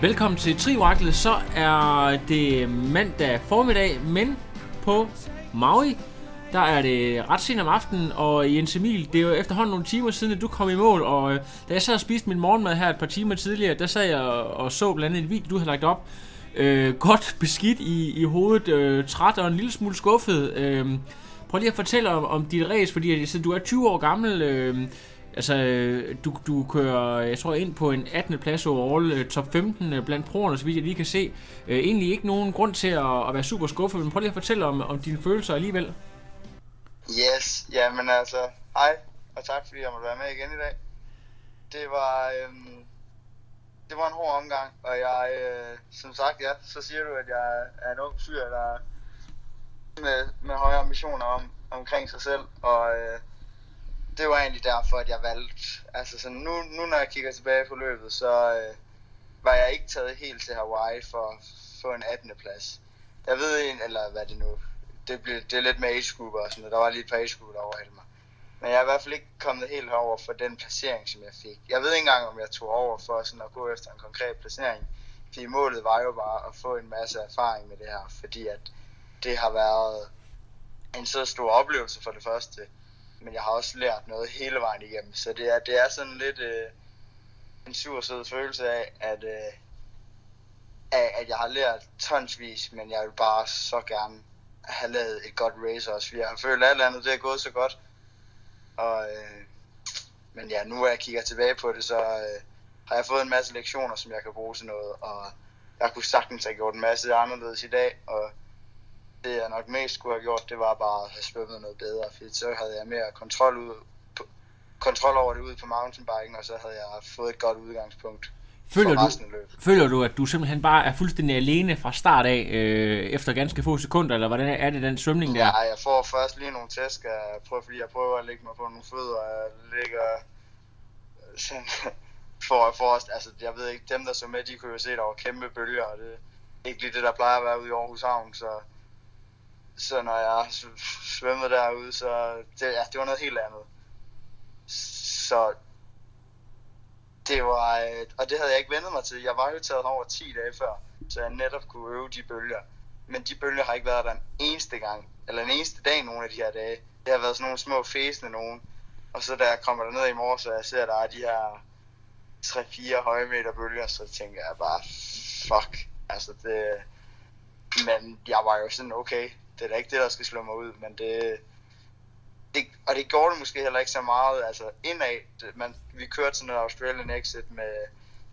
Velkommen til Trioraklet. Så er det mandag formiddag, men på Maui, der er det ret sent om aftenen, og Jens Emil, det er jo efterhånden nogle timer siden, at du kom i mål, og øh, da jeg så og spiste min morgenmad her et par timer tidligere, der sad jeg og så blandt andet en video, du havde lagt op. Øh, godt beskidt i, i hovedet, øh, træt og en lille smule skuffet. Øh, prøv lige at fortælle om, om dit race, fordi altså, du er 20 år gammel, øh, Altså, du, du kører, jeg tror, ind på en 18. plads overall, øh, top 15 øh, blandt proerne, så vidt jeg lige kan se. Øh, egentlig ikke nogen grund til at, at være super skuffet, men prøv lige at fortælle om, om dine følelser alligevel. Yes, jamen altså, hej, og tak fordi jeg måtte være med igen i dag. Det var, øhm, det var en hård omgang, og jeg, øh, som sagt, ja, så siger du, at jeg er en ung fyr, der med, med høje ambitioner om, omkring sig selv, og øh, det var egentlig derfor, at jeg valgte, altså sådan, nu, nu når jeg kigger tilbage på løbet, så øh, var jeg ikke taget helt til Hawaii for at få en 18. plads. Jeg ved en, eller hvad det nu, det, blev, det er lidt med age group og sådan noget, der var lige et par age group, der overhældte mig. Men jeg er i hvert fald ikke kommet helt over for den placering, som jeg fik. Jeg ved ikke engang, om jeg tog over for sådan at gå efter en konkret placering. Fordi målet var jo bare at få en masse erfaring med det her, fordi at det har været en så stor oplevelse for det første men jeg har også lært noget hele vejen igennem. Så det er, det er sådan lidt øh, en sur sød følelse af, at, øh, af, at jeg har lært tonsvis, men jeg vil bare så gerne have lavet et godt race også, fordi jeg har følt, at alt andet det er gået så godt. Og, øh, men ja, nu når jeg kigger tilbage på det, så øh, har jeg fået en masse lektioner, som jeg kan bruge til noget, og jeg kunne sagtens have gjort en masse anderledes i dag, og det jeg nok mest skulle have gjort, det var bare at have svømmet noget bedre, fordi så havde jeg mere kontrol, ud, på, kontrol over det ude på mountainbiken, og så havde jeg fået et godt udgangspunkt. Føler du, føler du, at du simpelthen bare er fuldstændig alene fra start af, øh, efter ganske få sekunder, eller hvordan er det den svømning der? Ja, jeg får først lige nogle tæsk, jeg prøver, fordi jeg prøver at lægge mig på nogle fødder, og jeg ligger sådan, for, for os, altså jeg ved ikke, dem der så med, de kunne jo se, der var kæmpe bølger, og det er ikke lige det, der plejer at være ude i Aarhus Havn, så så når jeg svømmede derude, så det, ja, det var noget helt andet. Så det var, øh, og det havde jeg ikke vendet mig til. Jeg var jo taget over 10 dage før, så jeg netop kunne øve de bølger. Men de bølger har ikke været der en eneste gang, eller en eneste dag nogle af de her dage. Det har været sådan nogle små fæsende nogen. Og så da jeg kommer der ned i morges, og jeg ser, at der er de her 3-4 høje meter bølger, så tænker jeg bare, fuck. Altså det, men jeg var jo sådan, okay, det er da ikke det, der skal slå mig ud, men det, det og det gjorde det måske heller ikke så meget, altså indad, det, man, vi kørte sådan en Australian exit med,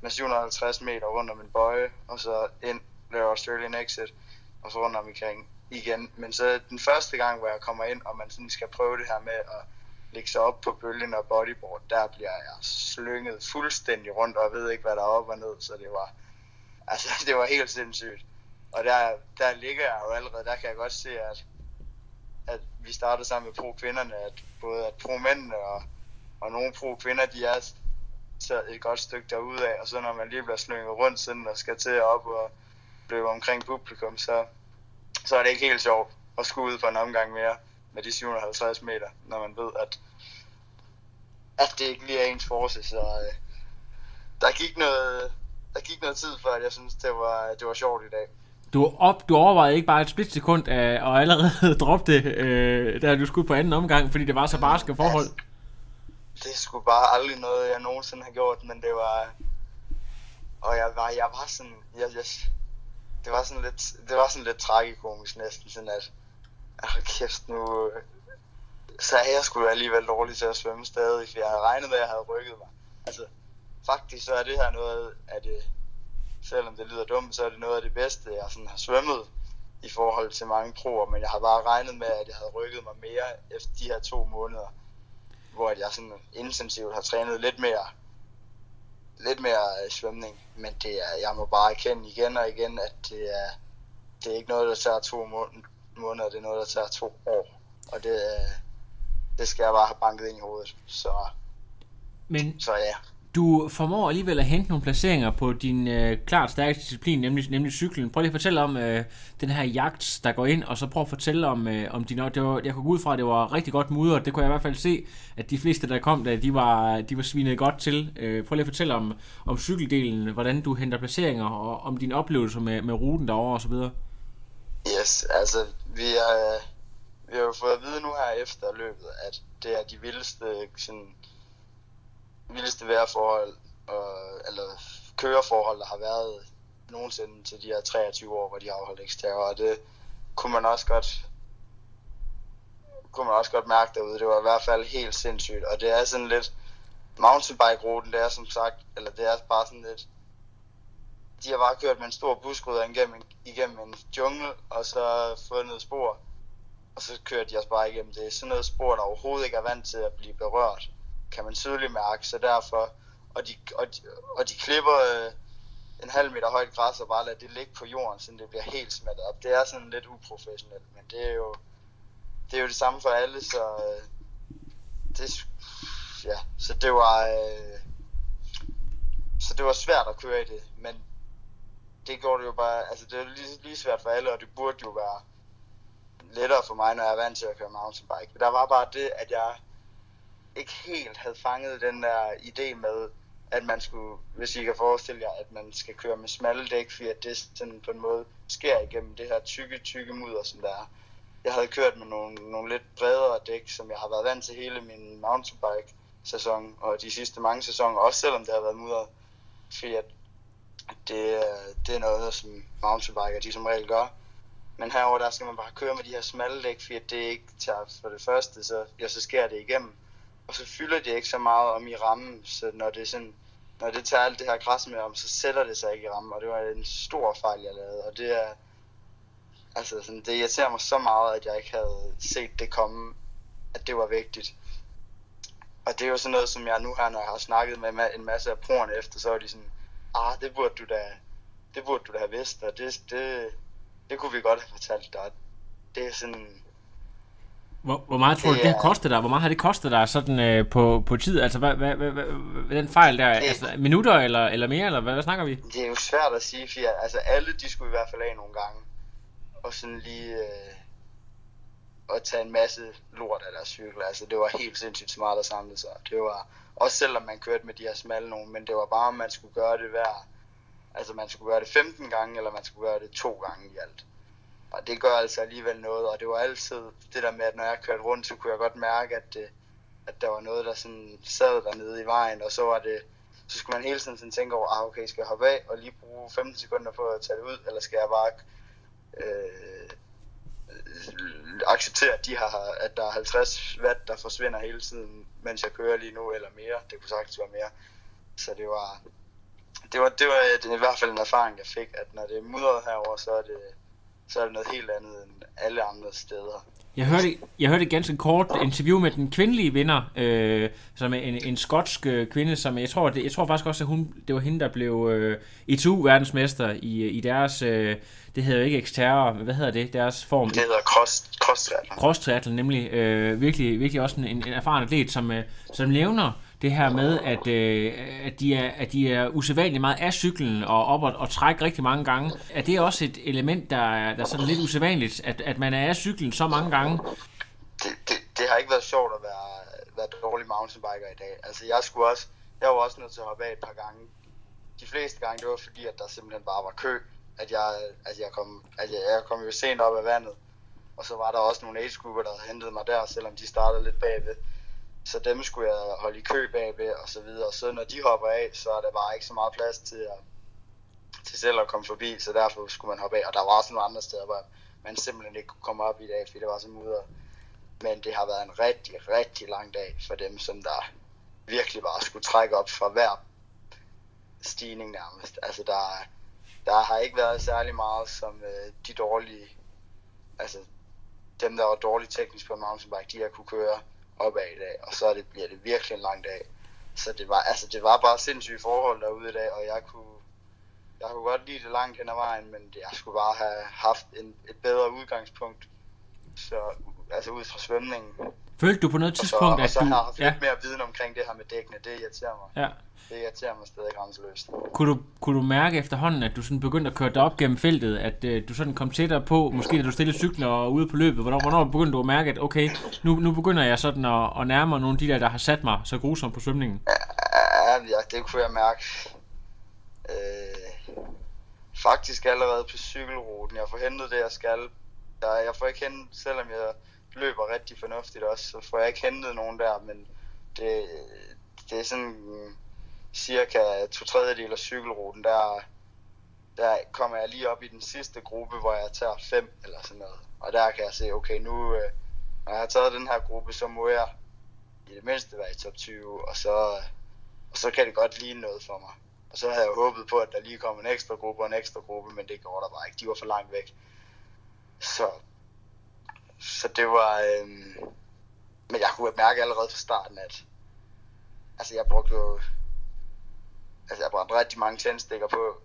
med 750 meter rundt om en bøje, og så ind laver Australian exit, og så rundt om omkring igen. Men så den første gang, hvor jeg kommer ind, og man sådan skal prøve det her med at lægge sig op på bølgen og bodyboard, der bliver jeg slynget fuldstændig rundt, og jeg ved ikke, hvad der er op og ned, så det var, altså, det var helt sindssygt. Og der, der ligger jeg jo allerede, der kan jeg godt se, at, at vi startede sammen med pro-kvinderne, at både at pro-mændene og, og nogle pro-kvinder, de er så et godt stykke derude af, og så når man lige bliver slynget rundt sådan og skal til op og løbe omkring publikum, så, så er det ikke helt sjovt at skulle ud for en omgang mere med de 750 meter, når man ved, at, at det ikke lige er ens force, så øh, der gik noget, der gik noget tid før, at jeg synes, det var, det var sjovt i dag du, op, du overvejede ikke bare et splitsekund af, og allerede droppe det, øh, da du skulle på anden omgang, fordi det var så barske forhold? Det skulle bare aldrig noget, jeg nogensinde har gjort, men det var... Og jeg var, jeg var sådan... Jeg, jeg, det var sådan lidt, det var sådan lidt tragikomisk næsten, sådan at Åh, kæft, nu... Øh, så er jeg sgu alligevel dårlig til at svømme stadig, for jeg havde regnet med, at jeg havde rykket mig. Altså, faktisk så er det her noget af det, selvom det lyder dumt, så er det noget af det bedste, jeg sådan har svømmet i forhold til mange proer, men jeg har bare regnet med, at jeg havde rykket mig mere efter de her to måneder, hvor jeg sådan intensivt har trænet lidt mere lidt mere øh, svømning, men det er, jeg må bare erkende igen og igen, at det er, det er ikke noget, der tager to måneder, det er noget, der tager to år, og det, øh, det skal jeg bare have banket ind i hovedet, så, men, så ja du formår alligevel at hente nogle placeringer på din øh, klart stærkeste disciplin, nemlig, nemlig cyklen. Prøv lige at fortælle om øh, den her jagt, der går ind, og så prøv at fortælle om, øh, om din... Det var, jeg kunne gå ud fra, at det var rigtig godt mudret. Det kunne jeg i hvert fald se, at de fleste, der kom der, de var, de var svinet godt til. Øh, prøv lige at fortælle om, om cykeldelen, hvordan du henter placeringer, og om din oplevelse med, med ruten derovre og så videre. Yes, altså vi har, øh, vi har jo fået at vide nu her efter løbet, at det er de vildeste sådan, vildeste vejrforhold, og, eller køreforhold, der har været nogensinde til de her 23 år, hvor de har afholdt eksterre, og det kunne man også godt kunne man også godt mærke derude. Det var i hvert fald helt sindssygt, og det er sådan lidt mountainbike-ruten, det er som sagt, eller det er bare sådan lidt, de har bare kørt med en stor buskrydder igennem, igennem en jungle, og så fundet spor, og så kørte de også bare igennem det. Sådan noget spor, der overhovedet ikke er vant til at blive berørt kan man tydeligt mærke, så derfor, og de, og de, og de klipper øh, en halv meter højt græs og bare lader det ligge på jorden, så det bliver helt smattet op. Det er sådan lidt uprofessionelt, men det er jo det, er jo det samme for alle, så øh, det, ja, så det var øh, så det var svært at køre i det, men det gjorde det jo bare, altså det er lige, lige svært for alle, og det burde jo være lettere for mig, når jeg er vant til at køre mountainbike. Men der var bare det, at jeg ikke helt havde fanget den der idé med, at man skulle, hvis I kan forestille jer, at man skal køre med smalle dæk, fordi at det sådan på en måde sker igennem det her tykke, tykke mudder, som der er. Jeg havde kørt med nogle, nogle lidt bredere dæk, som jeg har været vant til hele min mountainbike sæson, og de sidste mange sæsoner, også selvom det har været mudder, fordi at det, det er noget, som mountainbiker de som regel gør. Men herover der skal man bare køre med de her smalle dæk, fordi det ikke tager for det første, så, ja, så sker det igennem og så fylder det ikke så meget om i rammen, så når det sådan, når det tager alt det her græs med om, så sætter det sig ikke i rammen, og det var en stor fejl, jeg lavede, og det er, altså sådan, det irriterer mig så meget, at jeg ikke havde set det komme, at det var vigtigt. Og det er jo sådan noget, som jeg nu her, når jeg har snakket med en masse af proerne efter, så er de sådan, ah, det burde du da, det burde du da have vidst, og det, det, det kunne vi godt have fortalt dig. Det er sådan, hvor, hvor meget tror du, det har kostet dig? Hvor meget har det kostet dig sådan øh, på, på tid? Altså, hvad, hvad, hvad, hvad, den fejl der, det, altså, minutter eller, eller mere, eller hvad, hvad snakker vi? Det er jo svært at sige, for altså, alle de skulle i hvert fald af nogle gange. Og sådan lige øh, at tage en masse lort af deres cykel. Altså, det var helt sindssygt smart at samle sig. Det var, også selvom man kørte med de her smalle nogen, men det var bare, om man skulle gøre det hver, altså man skulle gøre det 15 gange, eller man skulle gøre det to gange i alt. Og det gør altså alligevel noget, og det var altid det der med, at når jeg kørte rundt, så kunne jeg godt mærke, at, det, at der var noget, der sådan sad dernede i vejen, og så var det, så skulle man hele tiden sådan tænke over, ah, okay, skal jeg hoppe af og lige bruge 15 sekunder på at tage det ud, eller skal jeg bare øh, acceptere, at, de har, at der er 50 watt, der forsvinder hele tiden, mens jeg kører lige nu, eller mere. Det kunne sagtens være mere. Så det var, det var, det var det i hvert fald en erfaring, jeg fik, at når det er mudret herover, så er det, så er det noget helt andet end alle andre steder. Jeg hørte, jeg hørte et ganske kort interview med den kvindelige vinder, øh, som er en, en skotsk øh, kvinde, som jeg tror, det, jeg tror faktisk også, at hun, det var hende, der blev øh, ITU-verdensmester i, i deres, øh, det hedder jo ikke eksterre, hvad hedder det, deres form? Det hedder cross, cross triathlon. Cross triathlon, nemlig øh, virkelig, virkelig også en, en erfaren atlet, som, øh, som nævner det her med, at, øh, at, de er, at de er usædvanligt meget af cyklen og op og, og trække rigtig mange gange. Er det også et element, der er, der er sådan lidt usædvanligt, at, at man er af cyklen så mange gange? Det, det, det har ikke været sjovt at være, være dårlig mountainbiker i dag. Altså jeg skulle også, jeg var også nødt til at hoppe af et par gange. De fleste gange, det var fordi, at der simpelthen bare var kø. At jeg, at jeg, kom, at jeg, jeg kom jo sent op af vandet. Og så var der også nogle age grupper, der havde hentet mig der, selvom de startede lidt bagved så dem skulle jeg holde i kø bagved og så videre. Så når de hopper af, så er der bare ikke så meget plads til, at, til selv at komme forbi, så derfor skulle man hoppe af. Og der var også nogle andre steder, hvor, man simpelthen ikke kunne komme op i dag, fordi det var så mudder. Men det har været en rigtig, rigtig lang dag for dem, som der virkelig bare skulle trække op fra hver stigning nærmest. Altså der, der har ikke været særlig meget som øh, de dårlige, altså dem der var dårlige teknisk på mountainbike, de har kunne køre opad i dag, og så det, bliver det virkelig en lang dag. Så det var, altså, det var bare sindssyge forhold derude i dag, og jeg kunne, jeg kunne godt lide det langt hen ad vejen, men jeg skulle bare have haft en, et bedre udgangspunkt. Så, altså ud fra svømningen. Følte du på noget Og så, tidspunkt, og at så du... har jeg haft Ja, lidt mere viden omkring det her med dækkene. Det irriterer mig. ja. Det irriterer mig stadig grænseløst. Kunne du, kunne du mærke efterhånden, at du sådan begyndte at køre dig op gennem feltet, at øh, du sådan kom tættere på, måske da du stillede cyklen og ude på løbet, hvornår, hvornår begyndte du at mærke, at okay, nu, nu begynder jeg sådan at, at nærme mig nogle af de der, der har sat mig så grusomt på svømningen? Ja, ja, det kunne jeg mærke. Øh, faktisk allerede på cykelruten. Jeg får hentet det, jeg skal. Jeg, jeg får ikke hentet, selvom jeg løber rigtig fornuftigt også, så får jeg ikke hentet nogen der, men det, det er sådan cirka to tredjedel af cykelruten, der, der kommer jeg lige op i den sidste gruppe, hvor jeg tager fem eller sådan noget. Og der kan jeg se, okay, nu øh, når jeg har taget den her gruppe, så må jeg i det mindste være i top 20, og så, og så kan det godt ligne noget for mig. Og så havde jeg håbet på, at der lige kom en ekstra gruppe og en ekstra gruppe, men det gjorde der bare ikke. De var for langt væk. Så, så det var... Øh, men jeg kunne mærke allerede fra starten, at altså jeg brugte jo... Altså jeg brændte rigtig mange tændstikker på,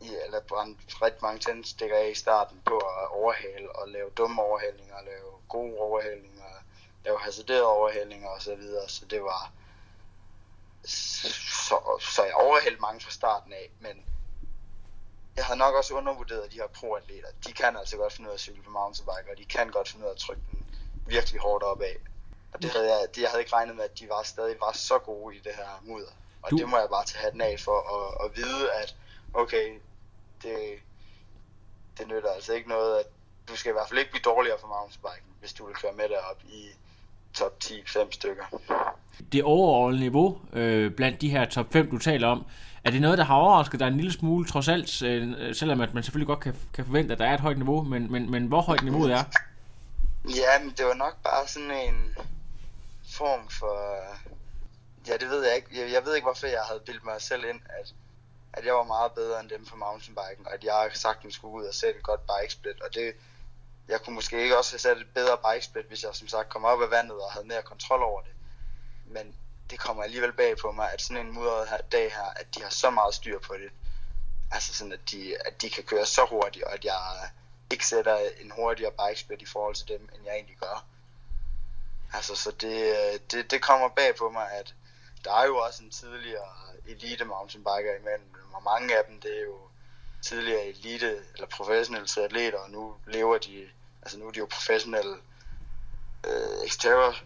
i, eller brændte rigtig mange tændstikker af i starten på at overhale og lave dumme overhældinger, og lave gode overhældinger, lave hasarderede overhældinger og så videre. Så det var... Så, så jeg overhældte mange fra starten af, men jeg havde nok også undervurderet de her pro-atleter. De kan altså godt finde ud af at cykle på mountainbike, og de kan godt finde ud af at trykke den virkelig hårdt opad. Og det havde jeg, det, jeg havde ikke regnet med, at de var stadig var så gode i det her mudder. Og Du- det må jeg bare tage hatten af for at, at vide, at okay, det, det nytter altså ikke noget, at du skal i hvert fald ikke blive dårligere for mountainbiken, hvis du vil køre med derop i top 10-5 stykker. Det overordnede niveau øh, blandt de her top 5, du taler om, er det noget, der har overrasket dig en lille smule, trods alt, øh, selvom at man selvfølgelig godt kan, kan forvente, at der er et højt niveau, men, men, men hvor højt niveauet er? Ja, men det var nok bare sådan en form for... Ja, det ved jeg ikke. Jeg, jeg ved ikke, hvorfor jeg havde bildt mig selv ind, at, at jeg var meget bedre end dem på mountainbiken, og at jeg sagtens skulle ud og sætte et godt bikesplit, og det... Jeg kunne måske ikke også have sat et bedre bikesplit, hvis jeg som sagt kom op af vandet og havde mere kontrol over det. Men det kommer alligevel bag på mig, at sådan en mudret her, dag her, at de har så meget styr på det. Altså sådan, at de, at de kan køre så hurtigt, og at jeg ikke sætter en hurtigere bikesplit i forhold til dem, end jeg egentlig gør. Altså, så det, det, det kommer bag på mig, at der er jo også en tidligere elite mountainbiker imellem, og mange af dem, det er jo tidligere elite eller professionelle atleter, og nu lever de, altså nu er de jo professionelle øh, exterior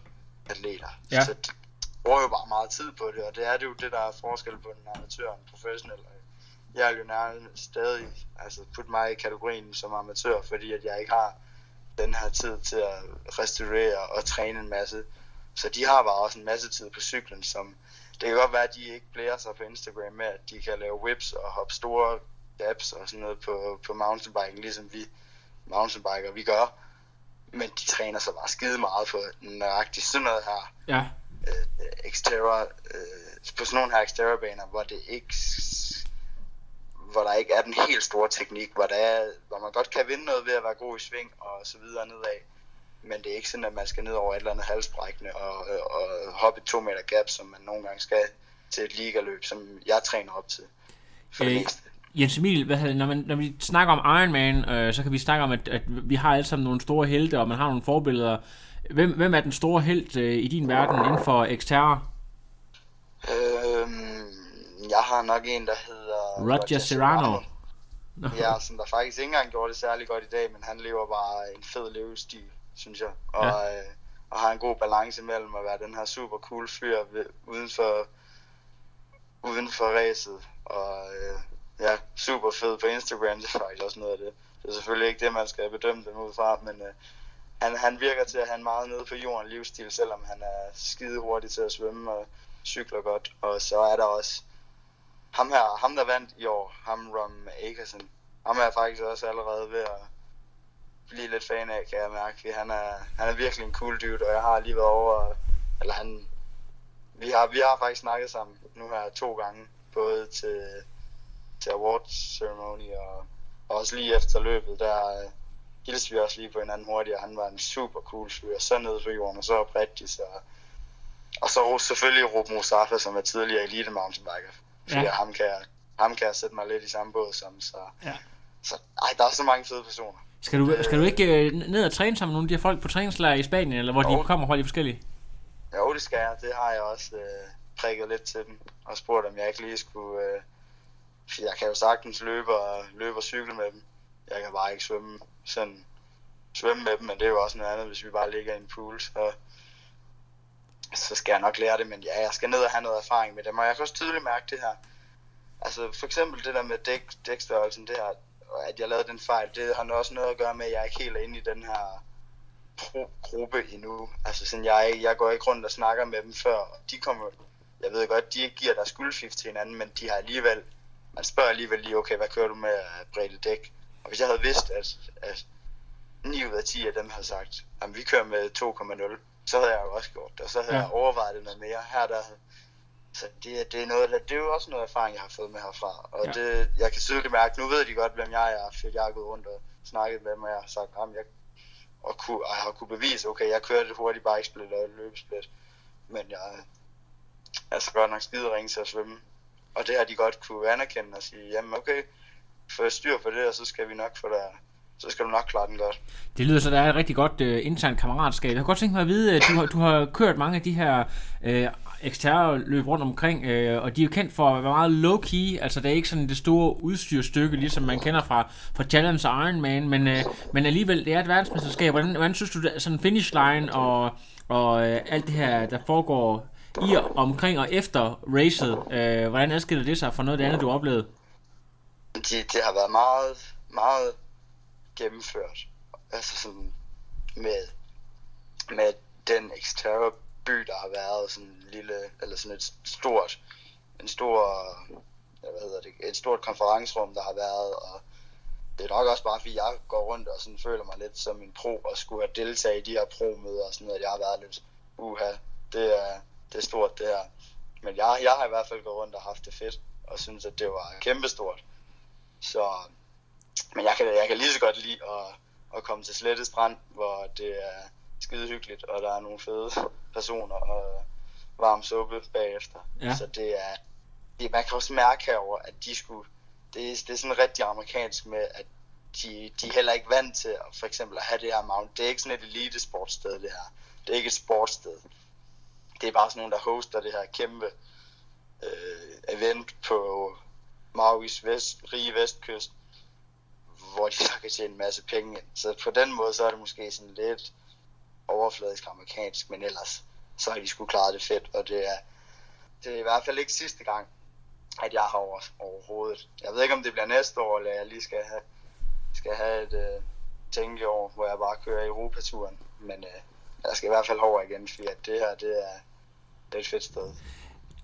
atleter. Ja. Så bruger jo bare meget tid på det, og det er det jo det, der er forskel på en amatør og en professionel. Jeg er jo nærmest stadig altså putte mig i kategorien som amatør, fordi at jeg ikke har den her tid til at restaurere og træne en masse. Så de har bare også en masse tid på cyklen, som det kan godt være, at de ikke blærer sig på Instagram med, at de kan lave whips og hoppe store gaps og sådan noget på, på mountainbiken, ligesom vi mountainbiker vi gør. Men de træner sig bare skide meget på nøjagtigt sådan noget her Ja, øh, exterior, øh, på sådan nogle her exterior baner, hvor det ikke hvor der ikke er den helt store teknik, hvor, der er, hvor man godt kan vinde noget ved at være god i sving og så videre nedad. Men det er ikke sådan, at man skal ned over et eller andet halsbrækkende og, og hoppe et to meter gap, som man nogle gange skal til et ligaløb, som jeg træner op til. For Øh. Jens Emil, hvad hedder, når, man, når vi snakker om Ironman, øh, så kan vi snakke om, at, at vi har alle sammen nogle store helte, og man har nogle forbilleder. Hvem, hvem er den store helt øh, i din verden inden for Xterra? Øhm, jeg har nok en, der hedder Roger Serrano. Nå. Ja, som der faktisk ikke engang gjorde det særlig godt i dag, men han lever bare en fed levestil, synes jeg. Og, ja. øh, og har en god balance mellem at være den her super cool fyr ved, uden for, uden for racet. Og øh, ja, super fed på Instagram, det er faktisk også noget af det. Det er selvfølgelig ikke det, man skal bedømme dem ud fra, men øh, han, han virker til at have en meget nede på jorden livsstil, selvom han er skide hurtig til at svømme og cykler godt. Og så er der også ham her, ham der vandt i år, ham Rom Akerson, ham er faktisk også allerede ved at, blive lidt fan af, kan jeg mærke. Han er, han er virkelig en cool dude, og jeg har lige været over, eller han, vi har, vi har faktisk snakket sammen nu her to gange, både til, til awards ceremony og, og også lige efter løbet, der hilste vi også lige på hinanden hurtigt, og han var en super cool fyr, så nede på jorden, og så oprigtig, så og så selvfølgelig Ruben Mustafa, som er tidligere elite mountainbiker. Fordi ja. ham, kan, ham kan jeg sætte mig lidt i samme båd som, så, ja. så ej, der er så mange fede personer. Skal du, skal du ikke øh, ned og træne sammen med nogle af de her folk på træningslejr i Spanien, eller hvor jo. de kommer fra de forskellige? Jo, det skal jeg. Det har jeg også øh, prikket lidt til dem, og spurgt, om jeg ikke lige skulle... Øh, jeg kan jo sagtens løbe og, løbe og cykle med dem. Jeg kan bare ikke svømme, sådan, svømme med dem, men det er jo også noget andet, hvis vi bare ligger i en pool, så, så skal jeg nok lære det, men ja, jeg skal ned og have noget erfaring med dem, og jeg kan også tydeligt mærke det her. Altså for eksempel det der med dæk, dækstørrelsen, det her, at jeg lavede den fejl, det har også noget at gøre med, at jeg er ikke helt inde i den her gruppe endnu. Altså sådan, jeg, jeg går ikke rundt og snakker med dem før, de kommer, jeg ved godt, de ikke giver deres guldfift til hinanden, men de har alligevel, man spørger alligevel lige, okay, hvad kører du med bredde dæk? Og hvis jeg havde vidst, at, at 9 ud af 10 af dem havde sagt, at vi kører med 2,0, så havde jeg jo også gjort det, og så havde ja. jeg overvejet det noget mere. Her der, så det, det, er noget, det er jo også noget erfaring, jeg har fået med herfra. Og ja. det, jeg kan tydeligt mærke, nu ved de godt, hvem jeg er, fordi jeg har gået rundt og snakket med dem, og jeg har sagt, at jeg, og, kunne, og jeg har kunne bevise, okay, jeg kører det hurtigt bike split og løbesplit, men jeg er så godt nok skide ringe til at svømme. Og det har de godt kunne anerkende og sige, jamen okay, få styr på det, og så skal vi nok få der så skal du nok klare den godt. Det lyder så, der er et rigtig godt uh, internt kammeratskab. Jeg har godt tænkt mig at vide, at du har, du har kørt mange af de her uh, eksterne løb rundt omkring, uh, og de er jo kendt for at være meget low-key, altså det er ikke sådan det store udstyrstykke, ligesom man kender fra, fra Challenge Ironman, men, uh, men alligevel, det er et verdensmesterskab. Hvordan, hvordan synes du, sådan finish line og, og uh, alt det her, der foregår i og omkring og efter racet, uh, hvordan adskiller det sig fra noget af det andet, du oplevede? De, det har været meget, meget gennemført. Altså sådan med, med den eksterne by, der har været sådan en lille, eller sådan et stort, en stor, hvad hedder det, et stort konferencerum, der har været, og det er nok også bare, fordi jeg går rundt og sådan føler mig lidt som en pro, og skulle have deltaget i de her pro-møder og sådan noget, jeg har været lidt, uha, det er, det er stort det her. Men jeg, jeg har i hvert fald gået rundt og haft det fedt, og synes, at det var kæmpestort. Så men jeg kan, jeg kan lige så godt lide at, at komme til Slette Strand, hvor det er skide hyggeligt, og der er nogle fede personer og varm suppe bagefter. Ja. Så det er, det, man kan også mærke herover, at de skulle, det, er, det er sådan rigtig amerikansk med, at de, de er heller ikke vant til at, for eksempel at have det her mount. Det er ikke sådan et elite sportssted, det her. Det er ikke et sportssted. Det er bare sådan nogen, der hoster det her kæmpe øh, event på Mauis vest, rige vestkyst, hvor de så kan tjene en masse penge. Så på den måde, så er det måske sådan lidt overfladisk amerikansk, men ellers så har de skulle klare det fedt, og det er, det er i hvert fald ikke sidste gang, at jeg har over, overhovedet. Jeg ved ikke, om det bliver næste år, eller jeg lige skal have, skal have et øh, tænkeår, hvor jeg bare kører Europaturen, men øh, jeg skal i hvert fald over igen, fordi at det her, det er, det er et fedt sted.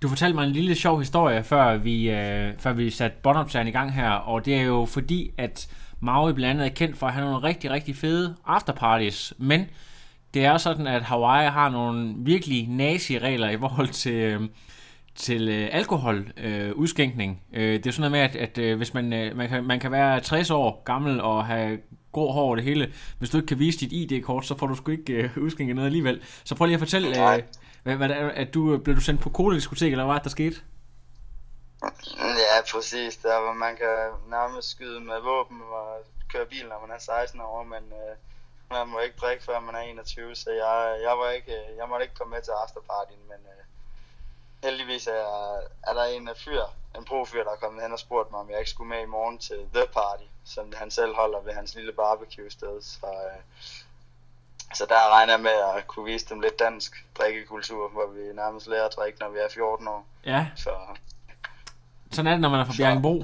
Du fortalte mig en lille sjov historie, før vi, øh, før vi satte båndoptageren i gang her, og det er jo fordi, at Maui blandt andet er kendt for at have nogle rigtig, rigtig fede afterparties, men det er sådan, at Hawaii har nogle virkelig nazi-regler i forhold til, øh, til øh, alkoholudskænkning. Øh, øh, det er sådan noget med, at, at øh, hvis man, øh, man, kan, man kan være 60 år gammel og have grå hår og det hele. Hvis du ikke kan vise dit ID-kort, så får du sgu ikke øh, udskænket noget alligevel. Så prøv lige at fortælle, øh, hvad, hvad, at du blev du sendt på kodediskotek, eller hvad der skete? Ja, præcis. Der hvor man kan nærmest skyde med våben og køre bil, når man er 16 år, men øh, man må ikke drikke, før man er 21, så jeg, jeg, var ikke, jeg måtte ikke komme med til afterpartyen, men øh, heldigvis er, er der en fyr, en profyr, der er kommet hen og spurgt mig, om jeg ikke skulle med i morgen til The Party, som han selv holder ved hans lille barbecue-sted. Så, øh, så der regner jeg med at kunne vise dem lidt dansk drikkekultur, hvor vi nærmest lærer at drikke, når vi er 14 år. Ja. Så sådan er det, når man er fra Bjergenbro.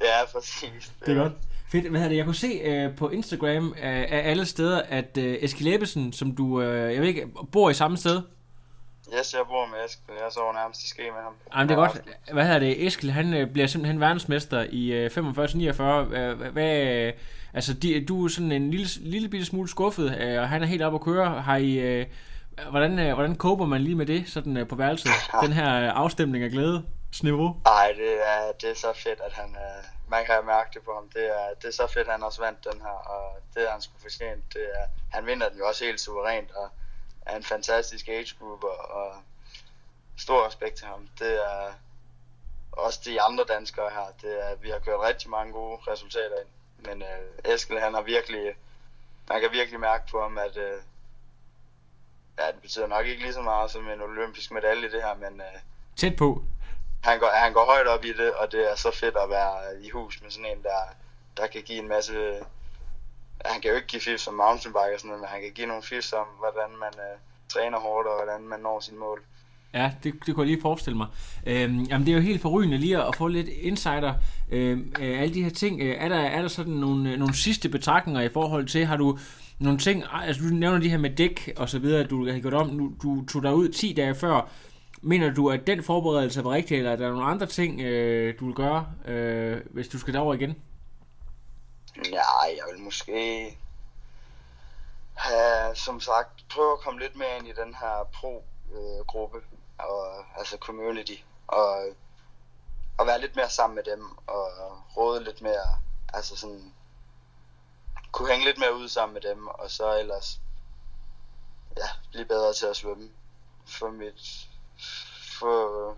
Ja, præcis. Det er godt. Fedt. Hvad det? Jeg kunne se uh, på Instagram uh, af alle steder, at uh, Eskild Ebbesen, som du, uh, jeg ved ikke, bor i samme sted. Yes, jeg bor med Eskil. Jeg sover nærmest i ske med ham. Jamen, det er godt. Hvad hedder det? Eskil, han øh, bliver simpelthen verdensmester i øh, 45-49. Hvad, hvad, øh, altså, de, du er sådan en lille, lille bitte smule skuffet, øh, og han er helt oppe at køre. Har I, øh, hvordan, øh, hvordan koper man lige med det, sådan øh, på værelset? Den her øh, afstemning af glæde? Snivå? Nej, det er, det er så fedt, at han... Øh, man kan mærke det på ham. Det er, det er så fedt, at han også vandt den her, og det er han sgu fortjent. Det er, han vinder den jo også helt suverænt, og er en fantastisk age group, og, stor respekt til ham. Det er også de andre danskere her. Det er, vi har kørt rigtig mange gode resultater ind. Men uh, Eskil, han har virkelig, man kan virkelig mærke på ham, at uh, ja, det betyder nok ikke lige så meget som en olympisk medalje det her, men uh, Tæt på. han går, han går højt op i det, og det er så fedt at være i hus med sådan en, der, der kan give en masse... Han kan jo ikke give fifs som mountainbike og sådan noget, men han kan give nogle fifs om, hvordan man øh, træner hårdt, og hvordan man når sine mål. Ja, det, det kunne jeg lige forestille mig. Øhm, jamen, det er jo helt forrygende lige at få lidt insider. Øhm, øh, alle de her ting. Øh, er, der, er der sådan nogle, øh, nogle sidste betragtninger i forhold til, har du nogle ting, altså du nævner de her med dæk og så videre, du har gjort om, du, du tog dig ud 10 dage før. Mener du, at den forberedelse var rigtig, eller er der nogle andre ting, øh, du vil gøre, øh, hvis du skal derover igen? Ja, jeg vil måske have, som sagt, prøve at komme lidt mere ind i den her pro-gruppe, og, altså community, og, og være lidt mere sammen med dem, og råde lidt mere, altså sådan, kunne hænge lidt mere ud sammen med dem, og så ellers, ja, blive bedre til at svømme. For mit, for,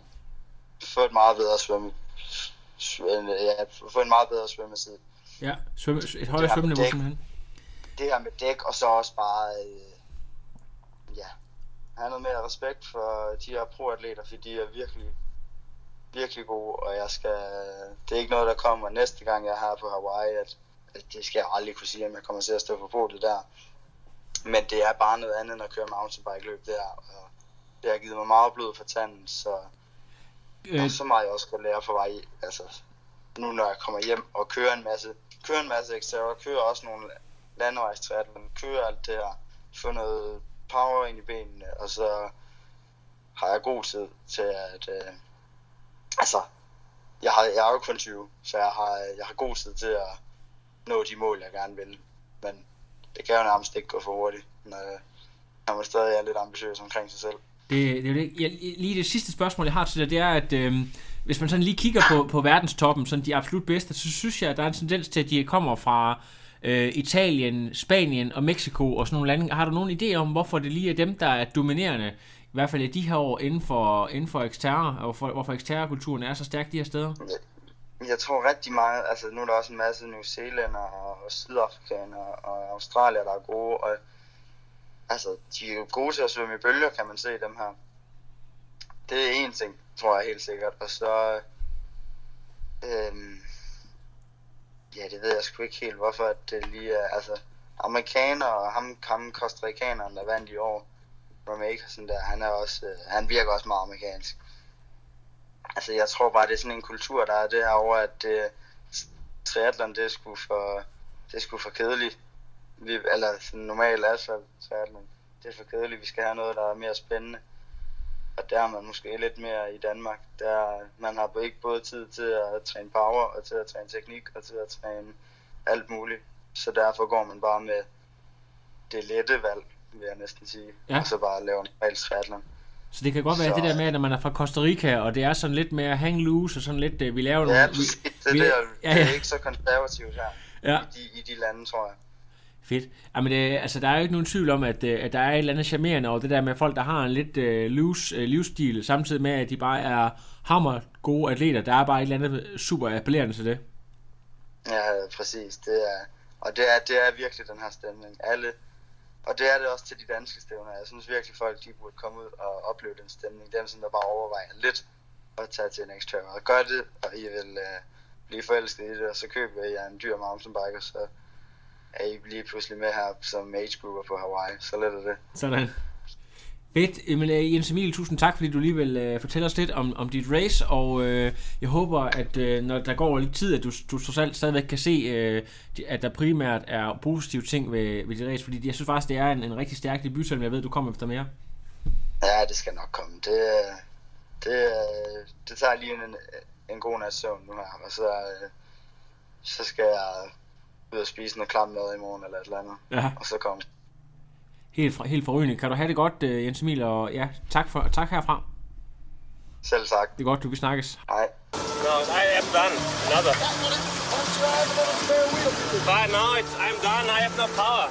for et meget bedre svømme, svømme ja, for en meget bedre svømmeside Ja, svømme, et højere svømmeniveau simpelthen. det her med dæk, og så også bare, øh, ja, have noget mere respekt for de her proatleter, fordi de er virkelig, virkelig gode, og jeg skal, det er ikke noget, der kommer næste gang, jeg er her på Hawaii, at, at det skal jeg aldrig kunne sige, om jeg kommer til at stå på podiet der. Men det er bare noget andet end at køre mountainbike løb der, og det har givet mig meget blod for tanden, så der Øh, er så meget, jeg også skal lære for vej. Altså, nu når jeg kommer hjem og kører en masse, kører en masse ekstra, kører også nogle landevejstriathlon, kører alt det her, få noget power ind i benene, og så har jeg god tid til at, øh, altså, jeg, har, jeg er jo kun 20, så jeg har, jeg har god tid til at nå de mål, jeg gerne vil. Men det kan jo nærmest ikke gå for hurtigt, når, når man stadig er lidt ambitiøs omkring sig selv. Det, det, er det. Jeg, lige det sidste spørgsmål, jeg har til dig, det er, at øh, hvis man sådan lige kigger på, på verdenstoppen, sådan de absolut bedste, så synes jeg, at der er en tendens til, at de kommer fra øh, Italien, Spanien og Mexico og sådan nogle lande. Har du nogen idé om, hvorfor det lige er dem, der er dominerende, i hvert fald i de her år, inden for, inden for eksterre, og hvorfor, hvorfor Xterra-kulturen er så stærk de her steder? Jeg tror rigtig meget, altså nu er der også en masse New Zealand og, og Sydafrikanere og Australier, der er gode, og altså, de er jo gode til at svømme i bølger, kan man se dem her. Det er en ting, tror jeg helt sikkert, og så, øhm, ja, det ved jeg sgu ikke helt, hvorfor at det lige er, altså, amerikaner og ham, ham kostarikaneren, der vandt i år, Ramakersen der, han er også, øh, han virker også meget amerikansk. Altså, jeg tror bare, det er sådan en kultur, der er derovre, at det, triathlon, det er sgu for, det er sgu for kedeligt. Vi, eller sådan normalt asfalt triathlon, det er for kedeligt. Vi skal have noget, der er mere spændende. Og der er man måske lidt mere i Danmark. Der, man har ikke både tid til at træne power, og til at træne teknik, og til at træne alt muligt. Så derfor går man bare med det lette valg, vil jeg næsten sige. Ja. Og så bare lave en normal triathlon. Så det kan godt være Så- det der med, at når man er fra Costa Rica, og det er sådan lidt mere hang loose, og sådan lidt, øh, vi laver nogle... Ja, præcis. Det, vi- der, ja, det ja. er ikke så konservativt her Ja. i, de, i de lande, tror jeg. Fedt. Jamen, det, altså, der er jo ikke nogen tvivl om, at, øh, at der er et eller andet charmerende over det der med folk, der har en lidt øh, loose øh, livsstil, samtidig med, at de bare er hammer gode atleter. Der er bare et eller andet super appellerende til det. Ja, præcis. Det er, og det er, det er virkelig den her stemning. Alle, og det er det også til de danske stævner. Jeg synes virkelig, folk de burde komme ud og opleve den stemning. Dem, som der bare overvejer lidt at tage til en extra. Og gør det, og I vil øh, blive forelsket i det, og så køber jeg en dyr mountainbike, og så er I lige pludselig med her som age grouper på Hawaii. Så let er det. Sådan. Fedt. Jamen, øh, Jens Emil, tusind tak, fordi du lige vil øh, fortælle os lidt om, om dit race, og øh, jeg håber, at øh, når der går lidt tid, at du, du trods alt stadigvæk kan se, øh, at der primært er positive ting ved, ved dit race, fordi jeg synes faktisk, det er en, en rigtig stærk debut, selvom jeg ved, du kommer efter mere. Ja, det skal nok komme. Det, det, det tager lige en, en god nat søvn nu her, og så, så skal jeg ud og spise noget klam mad i morgen eller et eller andet. Ja. Og så komme. Helt, fra, helt forrygende. Kan du have det godt, øh, Jens Emil, og ja, tak, for, tak herfra. Selv tak. Det er godt, du vil snakkes. Hej. No, I am done. Another. But no, it's, I'm done. I have no power.